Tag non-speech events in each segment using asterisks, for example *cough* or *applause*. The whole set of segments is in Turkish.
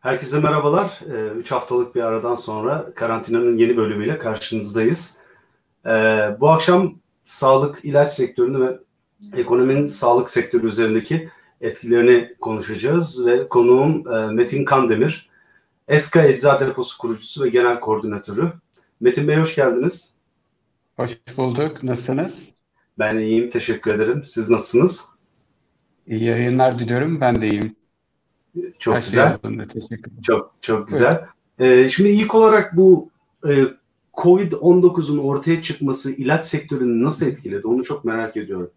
Herkese merhabalar. 3 ee, haftalık bir aradan sonra karantinanın yeni bölümüyle karşınızdayız. Ee, bu akşam sağlık ilaç sektörünü ve ekonominin sağlık sektörü üzerindeki etkilerini konuşacağız ve konuğum e, Metin Kandemir, Eska Eczacı Deposu kurucusu ve genel koordinatörü. Metin Bey hoş geldiniz. Hoş bulduk. Nasılsınız? Ben iyiyim, teşekkür ederim. Siz nasılsınız? İyi yayınlar diliyorum. Ben de iyiyim. Çok Her güzel. Şey teşekkür ederim. Çok çok güzel. Evet. Ee, şimdi ilk olarak bu e, Covid-19'un ortaya çıkması ilaç sektörünü nasıl etkiledi? Onu çok merak ediyorum.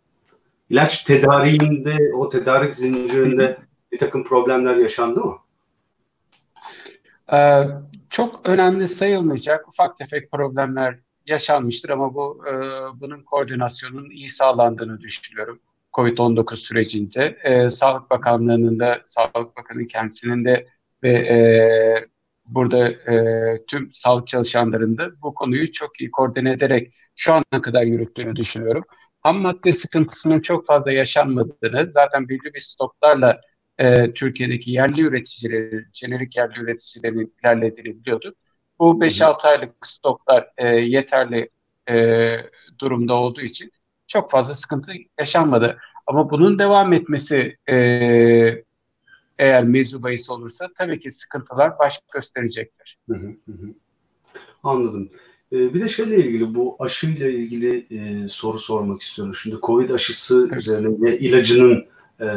İlaç tedariğinde, o tedarik zincirinde bir takım problemler yaşandı mı? Ee, çok önemli sayılmayacak ufak tefek problemler yaşanmıştır ama bu e, bunun koordinasyonun iyi sağlandığını düşünüyorum. COVID-19 sürecinde. E, Sağlık Bakanlığı'nın da, Sağlık Bakanı kendisinin de ve e, burada e, tüm sağlık çalışanlarının da bu konuyu çok iyi koordine ederek şu ana kadar yürüttüğünü düşünüyorum. Ham madde sıkıntısının çok fazla yaşanmadığını, zaten belli bir stoklarla e, Türkiye'deki yerli üreticilerin, jenerik yerli üreticilerin ilerlediğini biliyorduk. Bu 5-6 aylık stoklar e, yeterli e, durumda olduğu için çok fazla sıkıntı yaşanmadı. Ama bunun devam etmesi e, eğer mevzu bahis olursa tabii ki sıkıntılar baş gösterecektir. Hı hı hı. Anladım. Ee, bir de şeyle ilgili bu aşıyla ilgili e, soru sormak istiyorum. Şimdi Covid aşısı evet. üzerine ve ilacının e,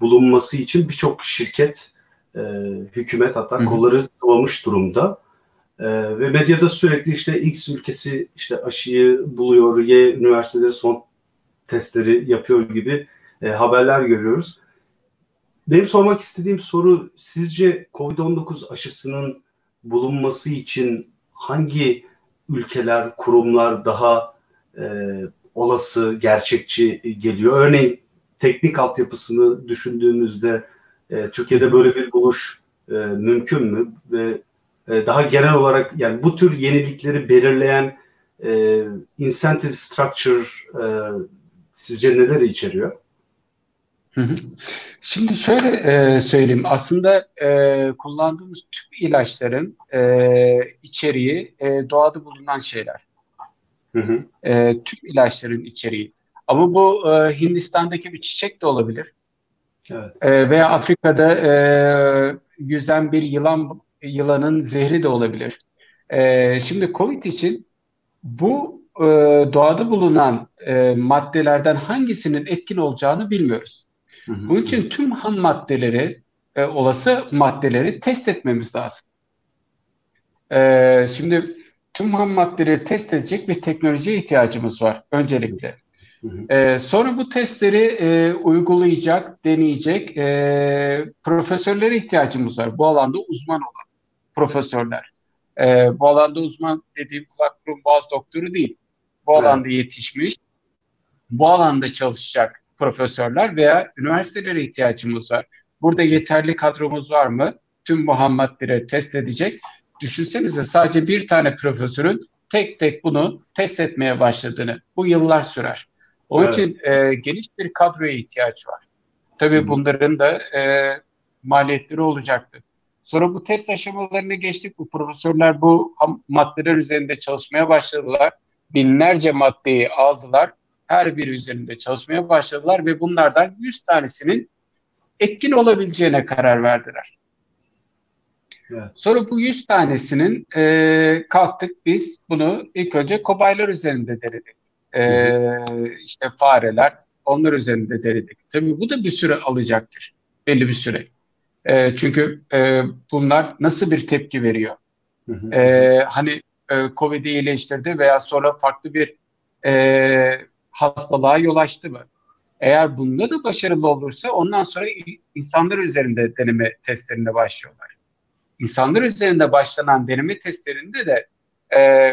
bulunması için birçok şirket, e, hükümet hatta Hı-hı. kolları sıvamış durumda. E, ve medyada sürekli işte X ülkesi işte aşıyı buluyor, Y üniversiteleri son testleri yapıyor gibi e, haberler görüyoruz. Benim sormak istediğim soru sizce COVID-19 aşısının bulunması için hangi ülkeler, kurumlar daha e, olası, gerçekçi geliyor? Örneğin teknik altyapısını düşündüğümüzde e, Türkiye'de böyle bir buluş e, mümkün mü? Ve e, daha genel olarak yani bu tür yenilikleri belirleyen e, incentive structure e, sizce neler içeriyor? Şimdi şöyle e, söyleyeyim. Aslında e, kullandığımız tüm ilaçların e, içeriği e, doğada bulunan şeyler. Hı hı. E, tüm ilaçların içeriği. Ama bu e, Hindistan'daki bir çiçek de olabilir. Evet. E, veya Afrika'da e, yüzen bir yılan yılanın zehri de olabilir. E, şimdi COVID için bu e, doğada bulunan e, maddelerden hangisinin etkin olacağını bilmiyoruz. Hı hı. Bunun için tüm ham maddeleri, e, olası maddeleri test etmemiz lazım. E, şimdi tüm ham maddeleri test edecek bir teknolojiye ihtiyacımız var öncelikle. Hı hı. E, sonra bu testleri e, uygulayacak, deneyecek e, profesörlere ihtiyacımız var. Bu alanda uzman olan profesörler. E, bu alanda uzman dediğim kulak burun boğaz doktoru değil. Bu evet. alanda yetişmiş, bu alanda çalışacak profesörler veya üniversitelere ihtiyacımız var. Burada yeterli kadromuz var mı? Tüm Muhammedleri test edecek. Düşünsenize sadece bir tane profesörün tek tek bunu test etmeye başladığını. Bu yıllar sürer. Onun evet. için e, geniş bir kadroya ihtiyaç var. Tabii Hı. bunların da e, maliyetleri olacaktır. Sonra bu test aşamalarını geçtik. Bu profesörler bu maddeler üzerinde çalışmaya başladılar. Binlerce maddeyi aldılar her biri üzerinde çalışmaya başladılar ve bunlardan 100 tanesinin etkin olabileceğine karar verdiler. Evet. Sonra bu 100 tanesinin e, kalktık biz bunu ilk önce kobaylar üzerinde denedik. E, işte fareler onlar üzerinde denedik. Tabii bu da bir süre alacaktır. Belli bir süre. E, çünkü e, bunlar nasıl bir tepki veriyor? E, hani e, COVID'i iyileştirdi veya sonra farklı bir e, hastalığa yol açtı mı? Eğer bunda da başarılı olursa ondan sonra insanlar üzerinde deneme testlerine başlıyorlar. İnsanlar üzerinde başlanan deneme testlerinde de e,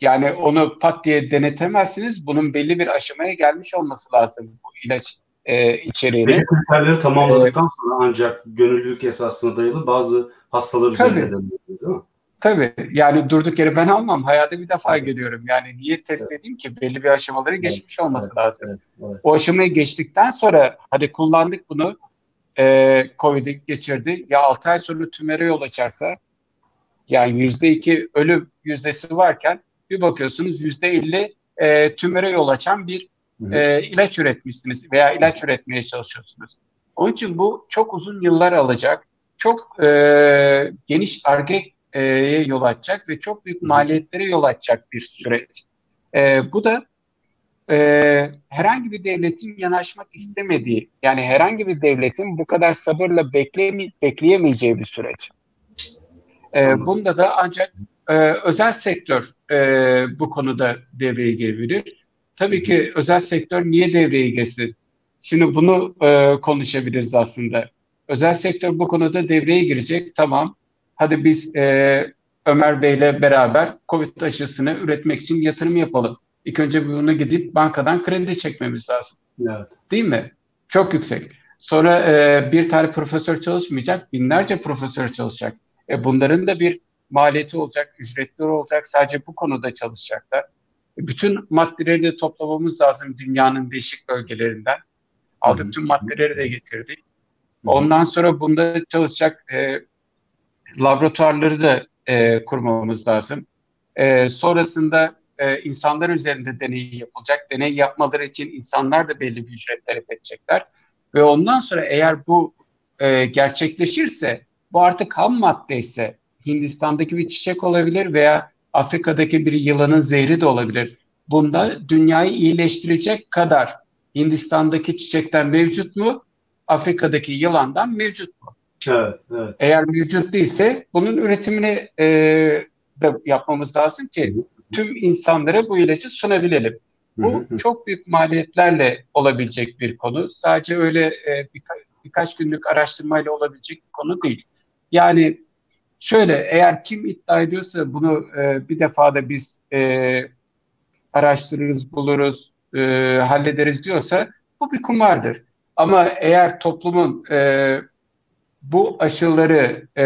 yani onu pat diye denetemezsiniz. Bunun belli bir aşamaya gelmiş olması lazım bu ilaç e, içeriğini. Belli kriterleri tamamladıktan ee, sonra ancak gönüllülük esasına dayalı bazı hastalar üzerinde deniliyor değil mi? Tabii yani durduk yere ben almam. Hayata bir defa evet. geliyorum. Yani niye test evet. edeyim ki? Belli bir aşamaları geçmiş evet. olması evet. lazım. Evet. Evet. O aşamayı geçtikten sonra hadi kullandık bunu. e, Covid'i geçirdi. Ya 6 ay sonra tümöre yol açarsa yani yüzde iki ölüm yüzdesi varken bir bakıyorsunuz yüzde elli e, tümöre yol açan bir e, ilaç üretmişsiniz veya ilaç üretmeye çalışıyorsunuz. Onun için bu çok uzun yıllar alacak, çok e, geniş argeye yol açacak ve çok büyük maliyetlere yol açacak bir süreç. E, bu da e, herhangi bir devletin yanaşmak istemediği, yani herhangi bir devletin bu kadar sabırla bekleme, bekleyemeyeceği bir süreç. E, bunda da ancak e, özel sektör e, bu konuda devreye girebilir. Tabii ki özel sektör niye devreye girsin? Şimdi bunu e, konuşabiliriz aslında. Özel sektör bu konuda devreye girecek. Tamam. Hadi biz e, Ömer Bey'le beraber COVID aşısını üretmek için yatırım yapalım. İlk önce bunu gidip bankadan kredi çekmemiz lazım. Evet. Değil mi? Çok yüksek. Sonra e, bir tane profesör çalışmayacak, binlerce profesör çalışacak. E, bunların da bir maliyeti olacak, ücretleri olacak. Sadece bu konuda çalışacaklar. Bütün maddeleri de toplamamız lazım dünyanın değişik bölgelerinden. Aldık tüm maddeleri de getirdik. Ondan sonra bunda çalışacak e, laboratuvarları da e, kurmamız lazım. E, sonrasında e, insanlar üzerinde deney yapılacak. Deney yapmaları için insanlar da belli bir ücret talep edecekler. Ve ondan sonra eğer bu e, gerçekleşirse, bu artık ham madde ise Hindistan'daki bir çiçek olabilir veya Afrika'daki bir yılanın zehri de olabilir. Bunda dünyayı iyileştirecek kadar Hindistan'daki çiçekten mevcut mu? Afrika'daki yılandan mevcut mu? Evet, evet. Eğer mevcut değilse bunun üretimini e, de yapmamız lazım ki tüm insanlara bu ilacı sunabilelim. Bu çok büyük maliyetlerle olabilecek bir konu. Sadece öyle e, birka, birkaç günlük araştırmayla olabilecek bir konu değil. Yani şöyle eğer kim iddia ediyorsa bunu e, bir defada biz e, araştırırız, buluruz, e, hallederiz diyorsa bu bir kumardır. Ama eğer toplumun e, bu aşıları e,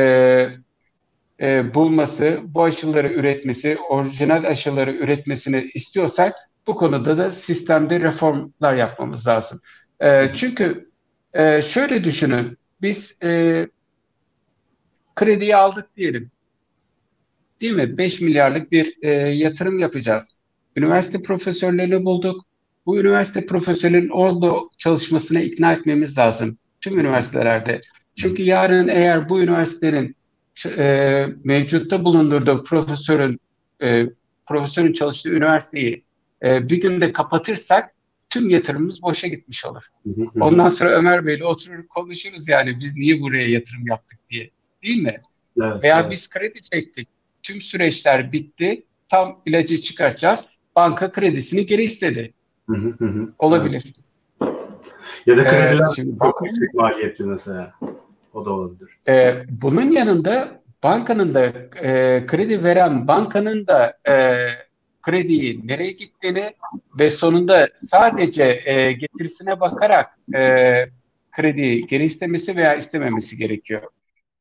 e, bulması, bu aşıları üretmesi, orijinal aşıları üretmesini istiyorsak bu konuda da sistemde reformlar yapmamız lazım. E, çünkü e, şöyle düşünün, biz e, krediyi aldık diyelim. Değil mi? 5 milyarlık bir e, yatırım yapacağız. Üniversite profesörlerini bulduk. Bu üniversite profesörlerin orada çalışmasına ikna etmemiz lazım. Tüm üniversitelerde. Çünkü yarın eğer bu üniversitenin e, mevcutta bulundurduğu profesörün e, profesörün çalıştığı üniversiteyi e, bir günde kapatırsak tüm yatırımımız boşa gitmiş olur. Ondan sonra Ömer Bey'le oturur konuşuruz yani biz niye buraya yatırım yaptık diye. Değil mi? Evet, Veya evet. biz kredi çektik. Tüm süreçler bitti. Tam ilacı çıkartacağız. Banka kredisini geri istedi. Olabilir. Evet. Ya da krediler ee, şimdi, çok yüksek maliyetli mesela. O da olabilir. E, bunun yanında bankanın da e, kredi veren bankanın da e, krediyi nereye gittiğini ve sonunda sadece e, getirisine bakarak e, krediyi geri istemesi veya istememesi gerekiyor.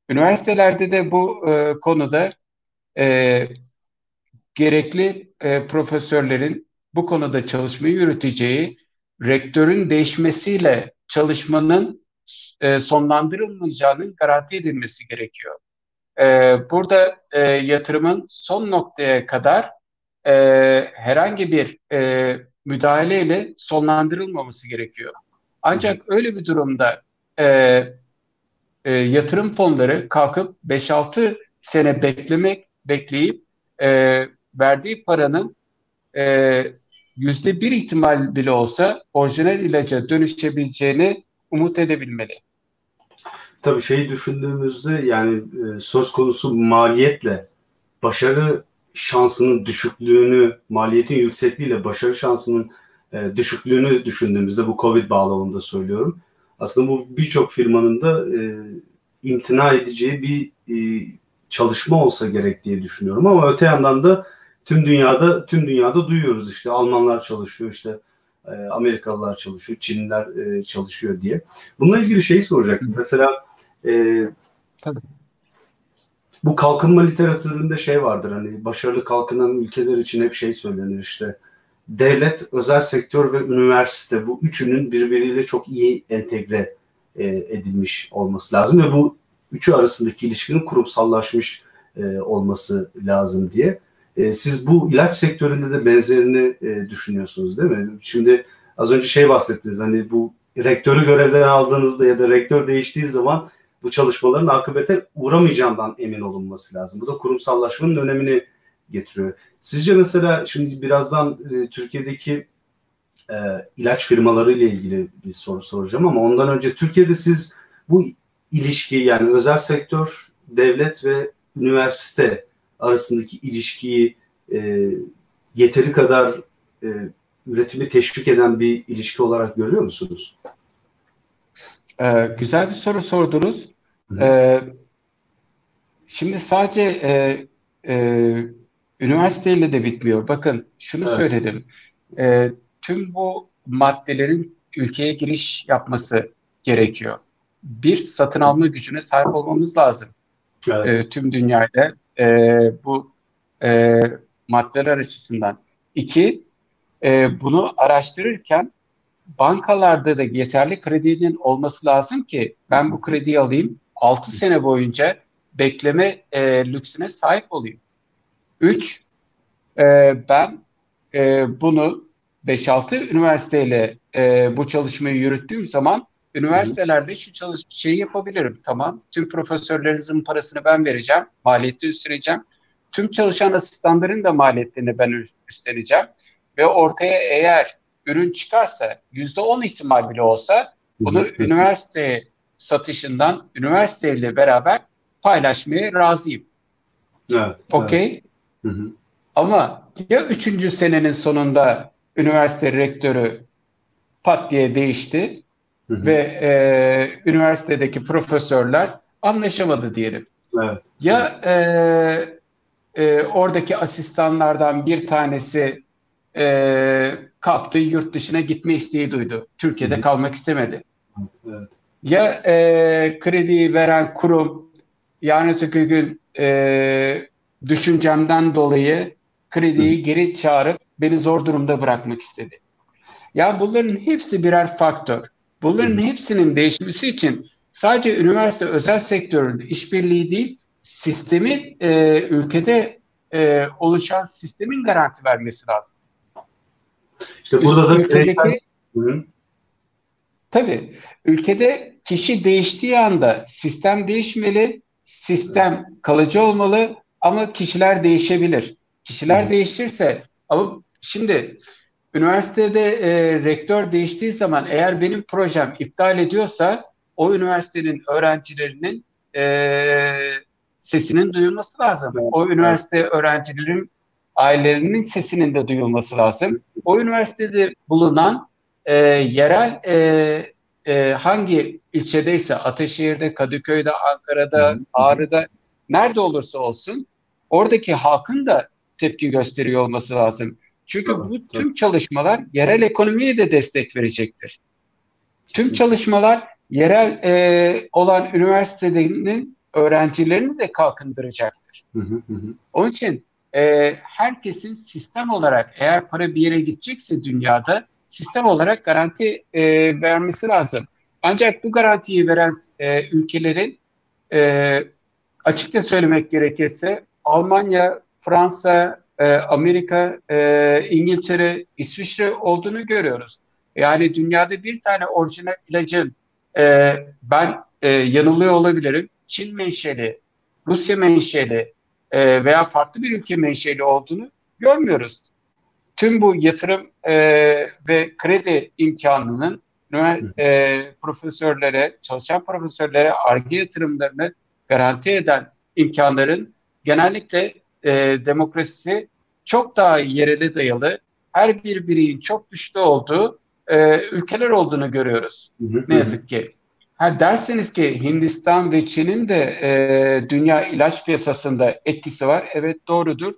Üniversitelerde de bu e, konuda e, gerekli e, profesörlerin bu konuda çalışmayı yürüteceği, rektörün değişmesiyle çalışmanın e, sonlandırılmayacağının garanti edilmesi gerekiyor. E, burada e, yatırımın son noktaya kadar e, herhangi bir e, müdahaleyle sonlandırılmaması gerekiyor. Ancak öyle bir durumda e, e, yatırım fonları kalkıp 5-6 sene beklemek, bekleyip e, verdiği paranın e, yüzde bir ihtimal bile olsa orijinal ilaca dönüşebileceğini umut edebilmeli. Tabii şeyi düşündüğümüzde yani e, söz konusu maliyetle başarı şansının düşüklüğünü, maliyetin yüksekliğiyle başarı şansının e, düşüklüğünü düşündüğümüzde bu Covid bağlamında söylüyorum. Aslında bu birçok firmanın da e, imtina edeceği bir e, çalışma olsa gerek diye düşünüyorum ama öte yandan da tüm dünyada tüm dünyada duyuyoruz işte Almanlar çalışıyor işte e, Amerikalılar çalışıyor, Çinliler e, çalışıyor diye. Bununla ilgili şeyi soracaktım. Mesela e, Tabii. bu kalkınma literatüründe şey vardır hani başarılı kalkınan ülkeler için hep şey söylenir işte devlet, özel sektör ve üniversite bu üçünün birbiriyle çok iyi entegre e, edilmiş olması lazım ve bu üçü arasındaki ilişkinin kurumsallaşmış e, olması lazım diye. E, siz bu ilaç sektöründe de benzerini e, düşünüyorsunuz değil mi? Şimdi az önce şey bahsettiniz hani bu rektörü görevden aldığınızda ya da rektör değiştiği zaman bu çalışmaların akıbete uğramayacağından emin olunması lazım. Bu da kurumsallaşmanın önemini getiriyor. Sizce mesela şimdi birazdan e, Türkiye'deki e, ilaç firmaları ile ilgili bir soru soracağım ama ondan önce Türkiye'de siz bu ilişki yani özel sektör, devlet ve üniversite arasındaki ilişkiyi e, yeteri kadar e, üretimi teşvik eden bir ilişki olarak görüyor musunuz? Ee, güzel bir soru sordunuz. Ee, şimdi sadece e, e, üniversiteyle de bitmiyor. Bakın şunu evet. söyledim. E, tüm bu maddelerin ülkeye giriş yapması gerekiyor. Bir satın alma gücüne sahip olmamız lazım. Evet. E, tüm dünyada e, bu e, maddeler açısından. İki, e, bunu araştırırken bankalarda da yeterli kredinin olması lazım ki ben bu krediyi alayım 6 sene boyunca bekleme e, lüksüne sahip olayım. 3. E, ben e, bunu 5-6 üniversiteyle e, bu çalışmayı yürüttüğüm zaman üniversitelerde şu çalış şeyi yapabilirim. Tamam. Tüm profesörlerinizin parasını ben vereceğim. Maliyeti üstleneceğim. Tüm çalışan asistanların da maliyetlerini ben üstleneceğim. Ve ortaya eğer ürün çıkarsa yüzde on ihtimal bile olsa bunu üniversite satışından üniversiteyle beraber paylaşmaya razıyım. Evet. Okey. Evet. Ama ya üçüncü senenin sonunda üniversite rektörü pat diye değişti hı hı. ve e, üniversitedeki profesörler anlaşamadı diyelim. Evet. Ya e, e, oradaki asistanlardan bir tanesi e, kalktı yurt dışına gitme isteği duydu. Türkiye'de hı hı. kalmak istemedi. Evet. Ya e, krediyi veren kurum yani öteki gün e, düşüncemden dolayı krediyi geri çağırıp beni zor durumda bırakmak istedi. Ya bunların hepsi birer faktör. Bunların hepsinin değişmesi için sadece üniversite özel sektöründe işbirliği değil, sistemi e, ülkede e, oluşan sistemin garanti vermesi lazım. İşte burada da ülkedeki, Tabii. Ülkede kişi değiştiği anda sistem değişmeli, sistem kalıcı olmalı ama kişiler değişebilir. Kişiler Hı. değişirse ama Şimdi üniversitede e, rektör değiştiği zaman eğer benim projem iptal ediyorsa o üniversitenin öğrencilerinin e, sesinin duyulması lazım. O üniversite öğrencilerin ailelerinin sesinin de duyulması lazım. O üniversitede bulunan e, yerel e, e, hangi ilçedeyse Ataşehir'de, Kadıköy'de, Ankara'da, Ağrı'da nerede olursa olsun oradaki halkın da tepki gösteriyor olması lazım. Çünkü bu tüm çalışmalar yerel ekonomiye de destek verecektir. Tüm çalışmalar yerel e, olan üniversitenin öğrencilerini de kalkındıracaktır. Onun için e, herkesin sistem olarak eğer para bir yere gidecekse dünyada sistem olarak garanti e, vermesi lazım. Ancak bu garantiyi veren e, ülkelerin e, açıkça söylemek gerekirse Almanya, Fransa, e, Amerika, e, İngiltere, İsviçre olduğunu görüyoruz. Yani dünyada bir tane orijinal ilacın e, ben e, yanılıyor olabilirim. Çin menşeli, Rusya menşeli e, veya farklı bir ülke menşeli olduğunu görmüyoruz. Tüm bu yatırım e, ve kredi imkanının e, profesörlere, çalışan profesörlere arge yatırımlarını garanti eden imkanların genellikle e, demokrasisi çok daha yerele dayalı, her bir bireyin çok güçlü olduğu e, ülkeler olduğunu görüyoruz. Hı hı. Ne yazık ki. Ha derseniz ki Hindistan ve Çin'in de e, dünya ilaç piyasasında etkisi var. Evet doğrudur.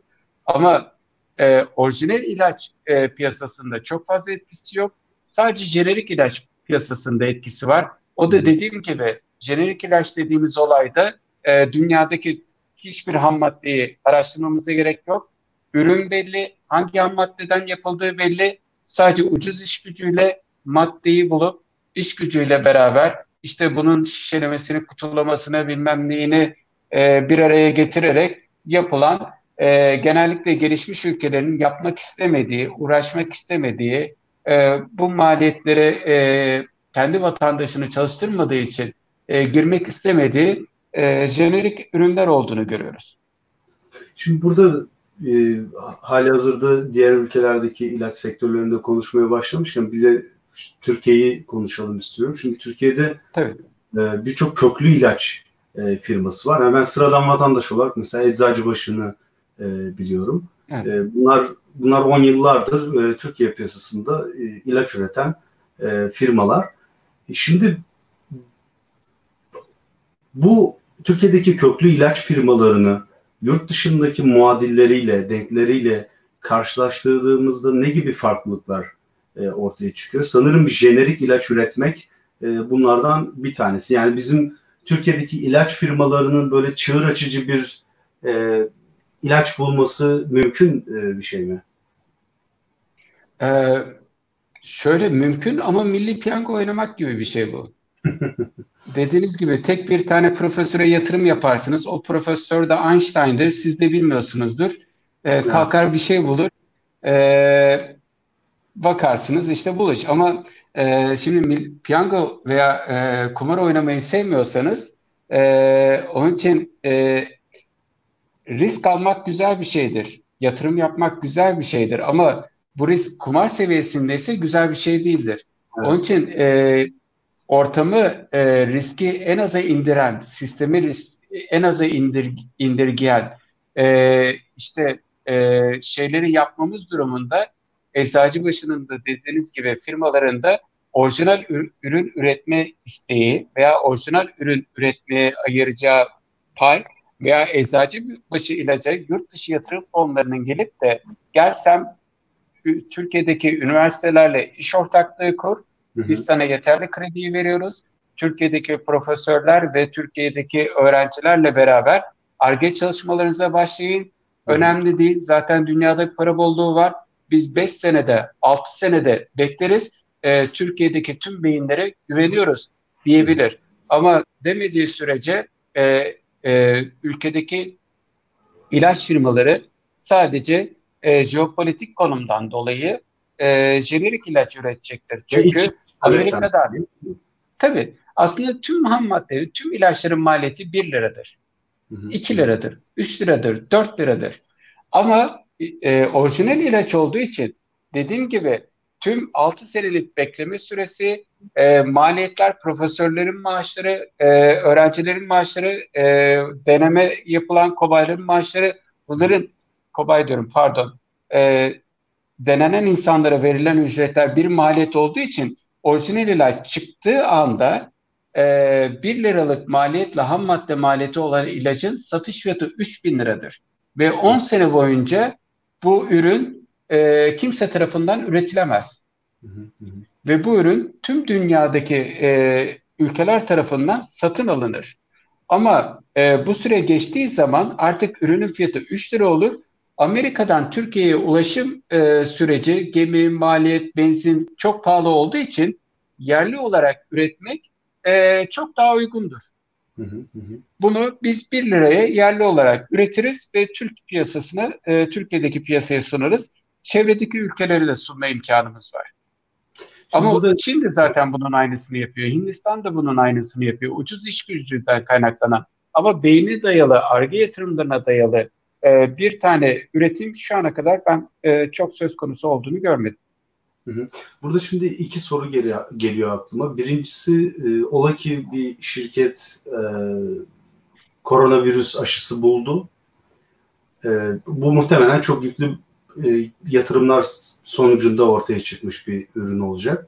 Ama e, orijinal ilaç e, piyasasında çok fazla etkisi yok. Sadece jenerik ilaç piyasasında etkisi var. O da dediğim gibi jenerik ilaç dediğimiz olayda e, dünyadaki hiçbir ham maddeyi araştırmamıza gerek yok. Ürün belli, hangi ham maddeden yapıldığı belli. Sadece ucuz iş gücüyle maddeyi bulup iş gücüyle beraber işte bunun şişelemesini, kutulamasını bilmem neyini e, bir araya getirerek yapılan e, genellikle gelişmiş ülkelerin yapmak istemediği, uğraşmak istemediği e, bu maliyetlere e, kendi vatandaşını çalıştırmadığı için e, girmek istemediği e, jenerik ürünler olduğunu görüyoruz. Şimdi burada e, hali hazırda diğer ülkelerdeki ilaç sektörlerinde konuşmaya başlamışken bir de Türkiye'yi konuşalım istiyorum. Şimdi Türkiye'de Tabii. E, birçok köklü ilaç e, firması var. Hemen sıradan vatandaş olarak mesela Eczacıbaşı'nı e, biliyorum. Evet. E, bunlar bunlar 10 yıllardır e, Türkiye piyasasında e, ilaç üreten e, firmalar. E, şimdi bu Türkiye'deki köklü ilaç firmalarını yurt dışındaki muadilleriyle, denkleriyle karşılaştırdığımızda ne gibi farklılıklar e, ortaya çıkıyor? Sanırım jenerik ilaç üretmek e, bunlardan bir tanesi. Yani bizim Türkiye'deki ilaç firmalarının böyle çığır açıcı bir e, ilaç bulması mümkün e, bir şey mi? Ee, şöyle mümkün ama milli piyango oynamak gibi bir şey bu. *laughs* Dediğiniz gibi tek bir tane profesöre yatırım yaparsınız. O profesör de Einstein'dır. Siz de bilmiyorsunuzdur. Ee, kalkar bir şey bulur. Ee, bakarsınız işte buluş. Ama e, şimdi piyango veya e, kumar oynamayı sevmiyorsanız e, onun için e, risk almak güzel bir şeydir. Yatırım yapmak güzel bir şeydir. Ama bu risk kumar seviyesindeyse güzel bir şey değildir. Evet. Onun için e, ortamı e, riski en aza indiren, sistemi en aza indir, indirgeyen e, işte e, şeyleri yapmamız durumunda eczacı başının da dediğiniz gibi firmalarında orijinal ürün üretme isteği veya orijinal ürün üretmeye ayıracağı pay veya eczacı başı ilaca yurt dışı yatırım fonlarının gelip de gelsem Türkiye'deki üniversitelerle iş ortaklığı kur, biz sana yeterli krediyi veriyoruz. Türkiye'deki profesörler ve Türkiye'deki öğrencilerle beraber ARGE çalışmalarınıza başlayın. Önemli değil. Zaten dünyada para bolluğu var. Biz 5 senede, 6 senede bekleriz. E, Türkiye'deki tüm beyinlere güveniyoruz diyebilir. Ama demediği sürece e, e, ülkedeki ilaç firmaları sadece e, jeopolitik konumdan dolayı e, jenerik ilaç üretecektir. Çünkü Amerika'da tabii aslında tüm ham madde, tüm ilaçların maliyeti 1 liradır. Hı hı. 2 liradır, 3 liradır, 4 liradır. Ama e, orijinal ilaç olduğu için dediğim gibi tüm 6 senelik bekleme süresi, e, maliyetler, profesörlerin maaşları, e, öğrencilerin maaşları, e, deneme yapılan kobayların maaşları, bunların kobay diyorum pardon, e, denenen insanlara verilen ücretler bir maliyet olduğu için orijinal ilaç çıktığı anda e, 1 liralık maliyetle ham madde maliyeti olan ilacın satış fiyatı 3000 liradır. Ve 10 sene boyunca bu ürün e, kimse tarafından üretilemez. Ve bu ürün tüm dünyadaki e, ülkeler tarafından satın alınır. Ama e, bu süre geçtiği zaman artık ürünün fiyatı 3 lira olur. Amerika'dan Türkiye'ye ulaşım e, süreci gemi, maliyet, benzin çok pahalı olduğu için yerli olarak üretmek e, çok daha uygundur. Bunu biz 1 liraya yerli olarak üretiriz ve Türk piyasasını e, Türkiye'deki piyasaya sunarız. Çevredeki ülkelere de sunma imkanımız var. Ama burada... Çin de zaten bunun aynısını yapıyor. Hindistan da bunun aynısını yapıyor. Ucuz iş gücünden kaynaklanan ama beyni dayalı, arge yatırımlarına dayalı e, bir tane üretim şu ana kadar ben e, çok söz konusu olduğunu görmedim. Burada şimdi iki soru geliyor, aklıma. Birincisi e, ola ki bir şirket e, koronavirüs aşısı buldu. E, bu muhtemelen çok yüklü e, yatırımlar sonucunda ortaya çıkmış bir ürün olacak.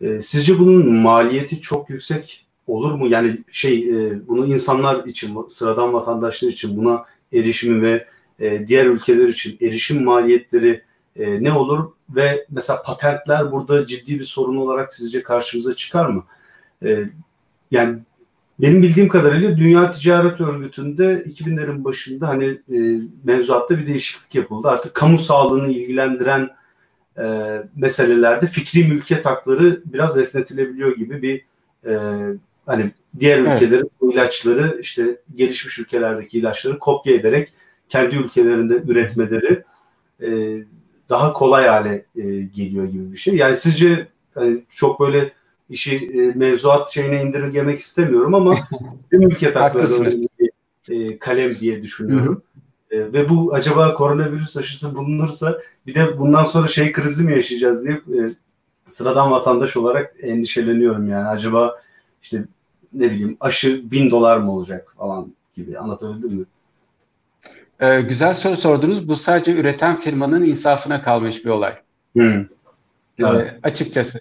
E, sizce bunun maliyeti çok yüksek olur mu? Yani şey e, bunu insanlar için, sıradan vatandaşlar için buna erişimi ve e, diğer ülkeler için erişim maliyetleri e, ne olur ve mesela patentler burada ciddi bir sorun olarak sizce karşımıza çıkar mı? E, yani benim bildiğim kadarıyla Dünya Ticaret Örgütü'nde 2000'lerin başında hani e, mevzuatta bir değişiklik yapıldı. Artık kamu sağlığını ilgilendiren e, meselelerde fikri mülkiyet hakları biraz esnetilebiliyor gibi bir e, Hani diğer ülkelerin evet. bu ilaçları işte gelişmiş ülkelerdeki ilaçları kopya ederek kendi ülkelerinde üretmeleri e, daha kolay hale e, geliyor gibi bir şey. Yani sizce yani çok böyle işi e, mevzuat şeyine indirgemek istemiyorum ama *laughs* tüm ülke takları e, kalem diye düşünüyorum. E, ve bu acaba koronavirüs aşısı bulunursa bir de bundan sonra şey krizi mi yaşayacağız diye e, sıradan vatandaş olarak endişeleniyorum yani. Acaba işte ne bileyim aşı bin dolar mı olacak falan gibi anlatabildim mi? Ee, güzel soru sordunuz. Bu sadece üreten firmanın insafına kalmış bir olay. Hmm. Evet. Ee, açıkçası.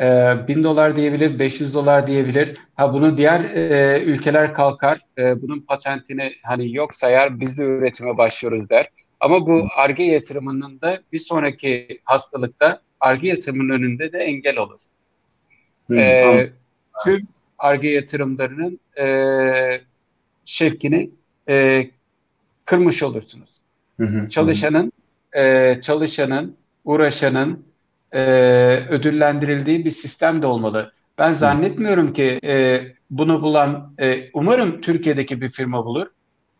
Ee, bin dolar diyebilir, 500 dolar diyebilir. Ha bunu diğer e, ülkeler kalkar, e, bunun patentini hani yok sayar, biz de üretime başlıyoruz der. Ama bu ARGE yatırımının da bir sonraki hastalıkta ARGE yatırımının önünde de engel olur. Hmm, ee, tamam. Tüm ARGE yatırımlarının e, şevkini e, kırmış olursunuz. Hı hı, çalışanın E, çalışanın, uğraşanın e, ödüllendirildiği bir sistem de olmalı. Ben zannetmiyorum ki e, bunu bulan, e, umarım Türkiye'deki bir firma bulur,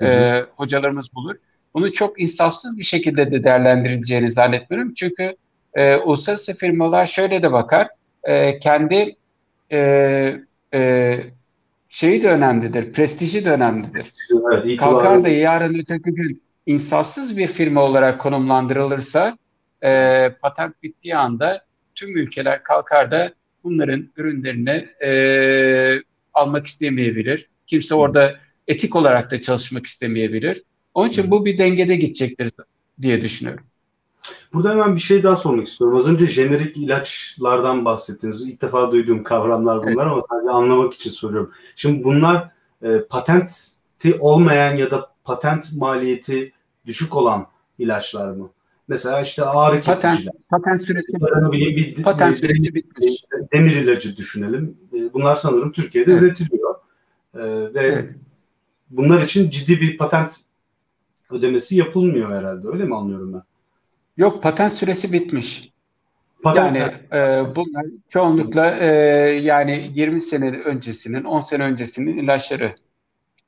e, hocalarımız bulur. Bunu çok insafsız bir şekilde de değerlendirileceğini zannetmiyorum. Çünkü e, uluslararası firmalar şöyle de bakar, e, kendi e, e, şeyi de önemlidir, prestiji de önemlidir. Evet, Kalkar da yarın öteki gün insafsız bir firma olarak konumlandırılırsa e, patent bittiği anda tüm ülkeler kalkar da bunların ürünlerini e, almak istemeyebilir. Kimse orada etik olarak da çalışmak istemeyebilir. Onun için bu bir dengede gidecektir diye düşünüyorum. Burada hemen bir şey daha sormak istiyorum. Az önce jenerik ilaçlardan bahsettiniz. İlk defa duyduğum kavramlar bunlar evet. ama sadece anlamak için soruyorum. Şimdi bunlar e, patenti olmayan ya da patent maliyeti düşük olan ilaçlar mı? Mesela işte ağrı kesiciler. Patent, patent süresi, bir, bir, patent süresi bitmiş. Demir ilacı düşünelim. E, bunlar sanırım Türkiye'de evet. üretiliyor. E, ve evet. bunlar için ciddi bir patent ödemesi yapılmıyor herhalde. Öyle mi anlıyorum ben? Yok patent süresi bitmiş. Patent, yani e, bunlar çoğunlukla e, yani 20 sene öncesinin, 10 sene öncesinin ilaçları.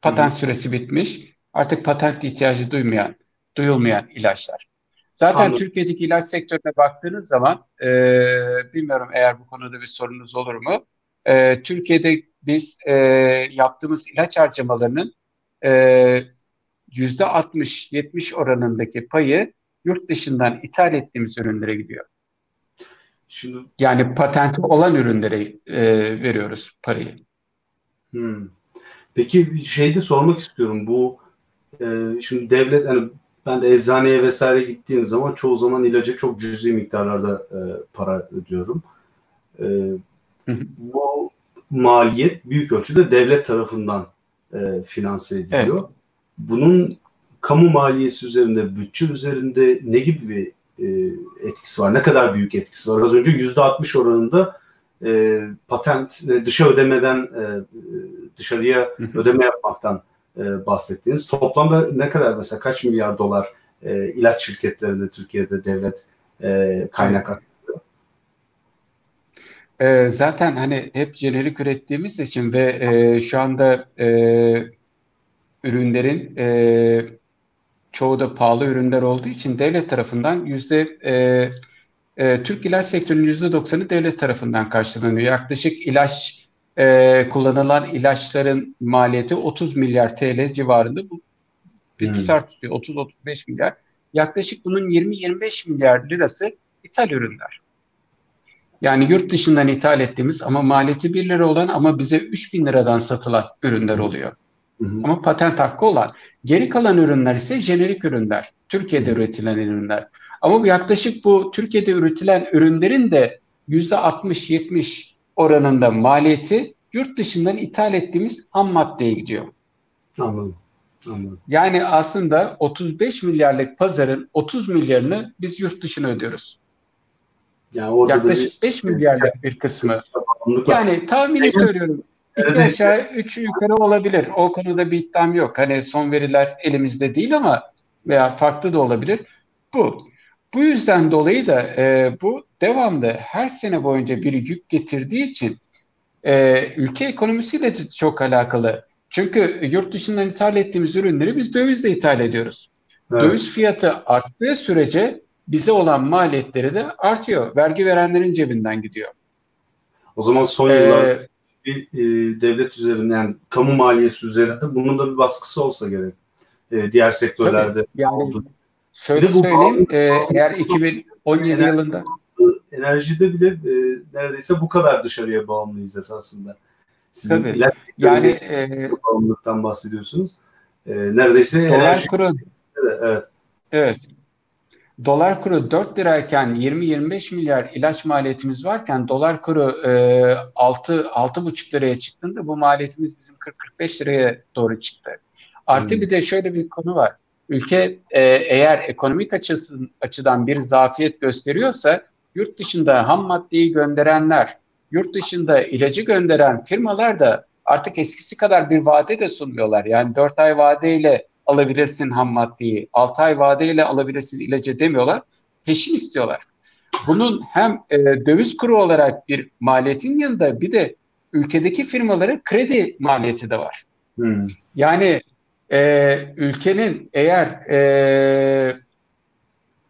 Patent Hı. süresi bitmiş. Artık patent ihtiyacı duymayan, duyulmayan ilaçlar. Zaten Anladım. Türkiye'deki ilaç sektörüne baktığınız zaman e, bilmiyorum eğer bu konuda bir sorunuz olur mu? E, Türkiye'de biz e, yaptığımız ilaç harcamalarının e, yüzde 60-70 oranındaki payı yurt dışından ithal ettiğimiz ürünlere gidiyor. Şimdi yani patenti olan ürünlere e, veriyoruz parayı. Hmm. Peki bir şey de sormak istiyorum. Bu e, şimdi devlet hani ben de eczaneye vesaire gittiğim zaman çoğu zaman ilaca çok cüzi miktarlarda e, para ödüyorum. E, bu maliyet büyük ölçüde devlet tarafından e, finanse ediliyor. Evet. Bunun kamu maliyesi üzerinde, bütçe üzerinde ne gibi bir e, etkisi var? Ne kadar büyük etkisi var? Az önce yüzde 60 oranında e, patent e, dışa ödemeden e, dışarıya ödeme yapmaktan e, bahsettiğiniz. Toplamda ne kadar mesela kaç milyar dolar e, ilaç şirketlerinde Türkiye'de devlet e, kaynak? E, zaten hani hep jenerik ürettiğimiz için ve e, şu anda e, ürünlerin e, çoğu da pahalı ürünler olduğu için devlet tarafından yüzde e, e, Türk ilaç sektörünün yüzde doksanı devlet tarafından karşılanıyor. Yaklaşık ilaç e, kullanılan ilaçların maliyeti 30 milyar TL civarında bu bir hmm. tutar tutuyor 30-35 milyar. Yaklaşık bunun 20-25 milyar lirası ithal ürünler. Yani yurt dışından ithal ettiğimiz ama maliyeti 1 lira olan ama bize 3 bin liradan satılan ürünler oluyor. Hı hı. Ama patent hakkı olan. Geri kalan ürünler ise jenerik ürünler. Türkiye'de hı. üretilen ürünler. Ama bu yaklaşık bu Türkiye'de üretilen ürünlerin de %60-70 oranında maliyeti yurt dışından ithal ettiğimiz ham maddeye gidiyor. Anladım. Anladım. Yani aslında 35 milyarlık pazarın 30 milyarını biz yurt dışına ödüyoruz. Yani Yaklaşık bir, 5 milyarlık bir kısmı. Yani tahmini söylüyorum. İki aşağı, üç yukarı olabilir. O konuda bir iddiam yok. Hani son veriler elimizde değil ama veya farklı da olabilir. Bu. Bu yüzden dolayı da e, bu devamlı her sene boyunca bir yük getirdiği için e, ülke ekonomisiyle çok alakalı. Çünkü yurt dışından ithal ettiğimiz ürünleri biz dövizle ithal ediyoruz. Evet. Döviz fiyatı arttığı sürece bize olan maliyetleri de artıyor. Vergi verenlerin cebinden gidiyor. O zaman son yıllar ee, bir e, devlet üzerinde yani kamu maliyeti üzerinde bunun da bir baskısı olsa gerek. E, diğer sektörlerde tabii, yani, oldu. Şöyle bu söyleyeyim, e, eğer 2017 enerji, yılında enerjide bile e, neredeyse bu kadar dışarıya bağımlıyız esasında. Sizin Tabii. Yani e, bağımlılıktan bahsediyorsunuz. E, neredeyse dolar enerji... kuru evet, evet. Evet. Dolar kuru 4 lirayken 20-25 milyar ilaç maliyetimiz varken dolar kuru e, 6 6,5 liraya çıktığında bu maliyetimiz bizim 40-45 liraya doğru çıktı. Artı hmm. bir de şöyle bir konu var. Ülke e, eğer ekonomik açısın, açıdan bir zafiyet gösteriyorsa yurt dışında ham maddeyi gönderenler, yurt dışında ilacı gönderen firmalar da artık eskisi kadar bir vade de sunmuyorlar. Yani 4 ay vadeyle alabilirsin ham maddeyi, 6 ay vadeyle alabilirsin ilacı demiyorlar. Peşin istiyorlar. Bunun hem e, döviz kuru olarak bir maliyetin yanında bir de ülkedeki firmaların kredi maliyeti de var. Hmm. Yani e, ülkenin eğer e,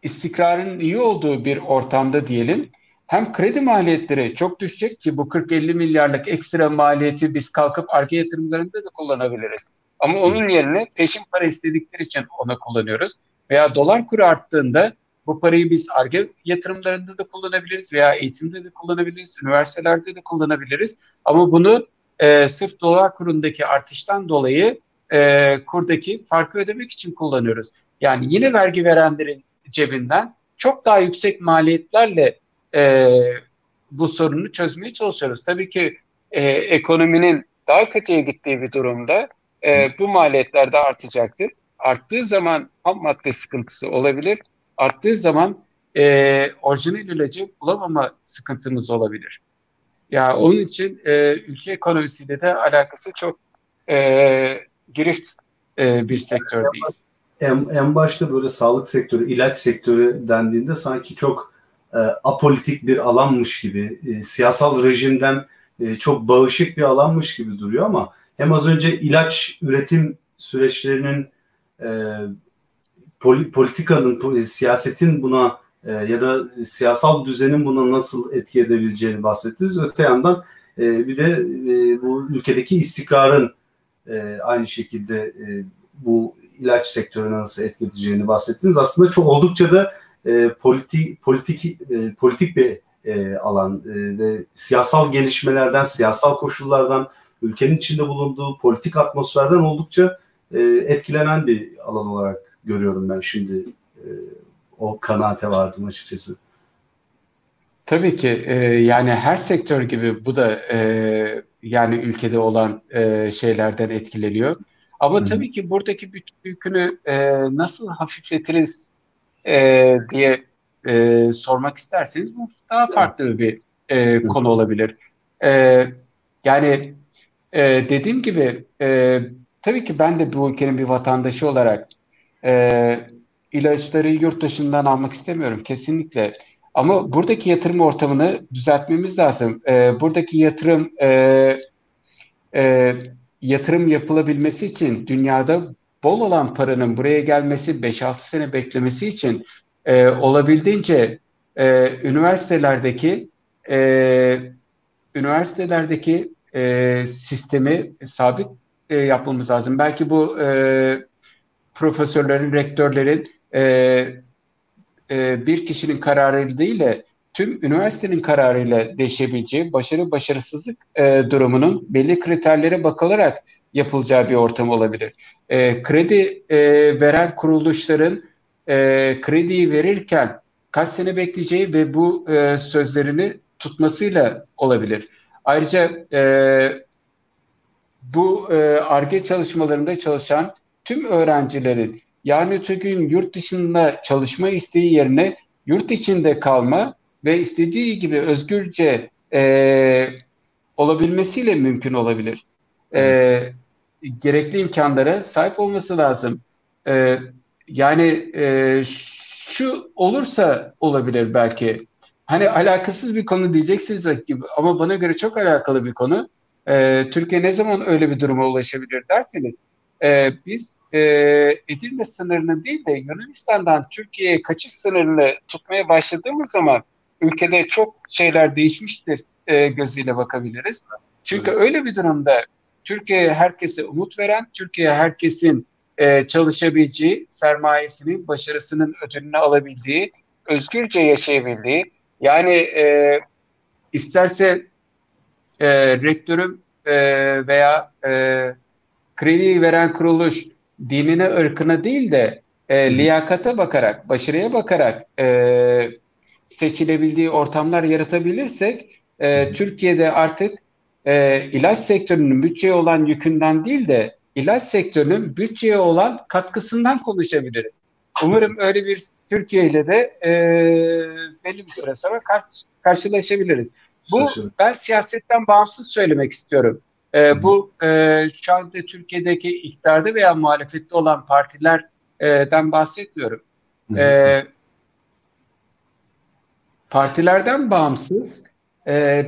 istikrarın iyi olduğu bir ortamda diyelim hem kredi maliyetleri çok düşecek ki bu 40-50 milyarlık ekstra maliyeti biz kalkıp arge yatırımlarında da kullanabiliriz. Ama onun yerine peşin para istedikleri için onu kullanıyoruz. Veya dolar kuru arttığında bu parayı biz ARGE yatırımlarında da kullanabiliriz veya eğitimde de kullanabiliriz, üniversitelerde de kullanabiliriz. Ama bunu e, sırf dolar kurundaki artıştan dolayı e, kurdaki farkı ödemek için kullanıyoruz. Yani yine vergi verenlerin cebinden çok daha yüksek maliyetlerle e, bu sorunu çözmeye çalışıyoruz. Tabii ki e, ekonominin daha kötüye gittiği bir durumda e, bu maliyetler de artacaktır. Arttığı zaman ham madde sıkıntısı olabilir. Arttığı zaman e, orijinal ilacı bulamama sıkıntımız olabilir. Ya yani onun için e, ülke ekonomisiyle de alakası çok e, girift e, bir sektördeyiz. En, en başta böyle sağlık sektörü, ilaç sektörü dendiğinde sanki çok e, apolitik bir alanmış gibi, e, siyasal rejimden e, çok bağışık bir alanmış gibi duruyor ama hem az önce ilaç üretim süreçlerinin e, politikanın, siyasetin buna e, ya da siyasal düzenin buna nasıl etki edebileceğini bahsettiniz. Öte yandan e, bir de e, bu ülkedeki istikrarın e, aynı şekilde e, bu ilaç sektörüne nasıl etki edeceğini bahsettiniz. Aslında çok oldukça da e, politik politik e, politik bir e, alan e, ve siyasal gelişmelerden, siyasal koşullardan, ülkenin içinde bulunduğu politik atmosferden oldukça e, etkilenen bir alan olarak görüyorum ben şimdi. E, o kanaate vardım açıkçası. Tabii ki e, yani her sektör gibi bu da e, yani ülkede olan e, şeylerden etkileniyor. Ama Hı-hı. tabii ki buradaki bütün yükünü e, nasıl hafifletiriz e, diye e, sormak isterseniz bu daha farklı bir e, konu olabilir. E, yani e, dediğim gibi e, tabii ki ben de bu ülkenin bir vatandaşı olarak e, ilaçları yurt dışından almak istemiyorum kesinlikle. Ama buradaki yatırım ortamını düzeltmemiz lazım. E, buradaki yatırım e, e, yatırım yapılabilmesi için dünyada bol olan paranın buraya gelmesi 5-6 sene beklemesi için e, olabildiğince e, üniversitelerdeki e, üniversitelerdeki e, sistemi sabit e, yapmamız lazım. Belki bu e, profesörlerin, rektörlerin e, e, bir kişinin kararı değil de tüm üniversitenin kararıyla değişebileceği başarı başarısızlık e, durumunun belli kriterlere bakılarak yapılacağı bir ortam olabilir. E, kredi e, veren kuruluşların e, krediyi verirken kaç sene bekleyeceği ve bu e, sözlerini tutmasıyla olabilir. Ayrıca e, bu ARGE e, çalışmalarında çalışan tüm öğrencilerin yarın öte gün yurt dışında çalışma isteği yerine yurt içinde kalma ve istediği gibi özgürce e, olabilmesiyle mümkün olabilir. E, gerekli imkanlara sahip olması lazım. E, yani e, şu olursa olabilir belki. Hani alakasız bir konu diyeceksiniz gibi ama bana göre çok alakalı bir konu. E, Türkiye ne zaman öyle bir duruma ulaşabilir derseniz e, biz e, Edirne sınırını değil de Yunanistan'dan Türkiye'ye kaçış sınırını tutmaya başladığımız zaman ülkede çok şeyler değişmiştir e, gözüyle bakabiliriz. Çünkü evet. öyle bir durumda Türkiye herkese umut veren, Türkiye herkesin e, çalışabileceği, sermayesinin, başarısının ödülünü alabildiği, özgürce yaşayabildiği, yani e, isterse e, rektörüm e, veya e, kredi veren kuruluş dinine, ırkına değil de e, liyakata bakarak, başarıya bakarak e, seçilebildiği ortamlar yaratabilirsek e, Türkiye'de artık e, ilaç sektörünün bütçeye olan yükünden değil de ilaç sektörünün bütçeye olan katkısından konuşabiliriz. Umarım öyle bir Türkiye ile de e, belli bir süre sonra karşı, karşılaşabiliriz. Bu ben siyasetten bağımsız söylemek istiyorum. E, bu e, şu anda Türkiye'deki iktidarda veya muhalefette olan partilerden bahsetmiyorum. E, partilerden bağımsız e,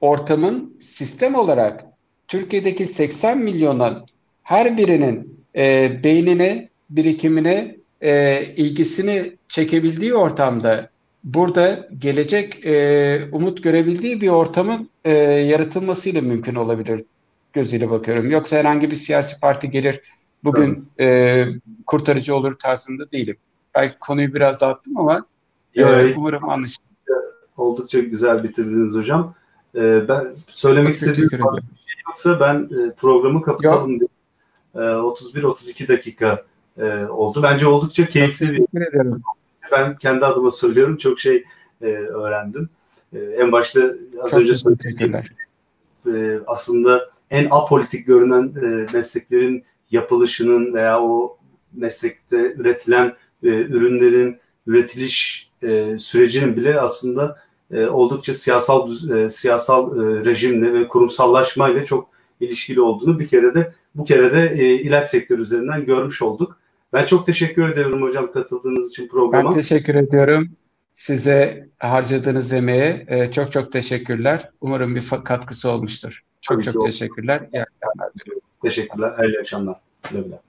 ortamın sistem olarak Türkiye'deki 80 milyonun her birinin e, beynine, birikimine, e, ilgisini çekebildiği ortamda burada gelecek e, umut görebildiği bir ortamın e, yaratılmasıyla mümkün olabilir gözüyle bakıyorum. Yoksa herhangi bir siyasi parti gelir bugün e, kurtarıcı olur tarzında değilim. Belki konuyu biraz dağıttım ama e, umarım anlaşılır. Oldukça güzel bitirdiniz hocam. E, ben söylemek Çok istediğim bir şey yoksa ben e, programı kapatalım. E, 31-32 dakika e, oldu. Bence oldukça keyifli bir ederim. Ben kendi adıma söylüyorum. Çok şey e, öğrendim. E, en başta az Çok önce söylediğim e, aslında en apolitik görünen e, mesleklerin yapılışının veya o meslekte üretilen e, ürünlerin üretiliş e, sürecinin bile aslında e, oldukça siyasal e, siyasal e, rejimle ve kurumsallaşmayla çok ilişkili olduğunu bir kere de bu kere de e, ilaç sektörü üzerinden görmüş olduk. Ben çok teşekkür ediyorum hocam katıldığınız için programa. Ben teşekkür ediyorum. Size harcadığınız emeğe e, çok çok teşekkürler. Umarım bir katkısı olmuştur. Çok Tabii çok teşekkürler. İyi akşamlar. Teşekkürler. Hayırlı akşamlar. Güle güle.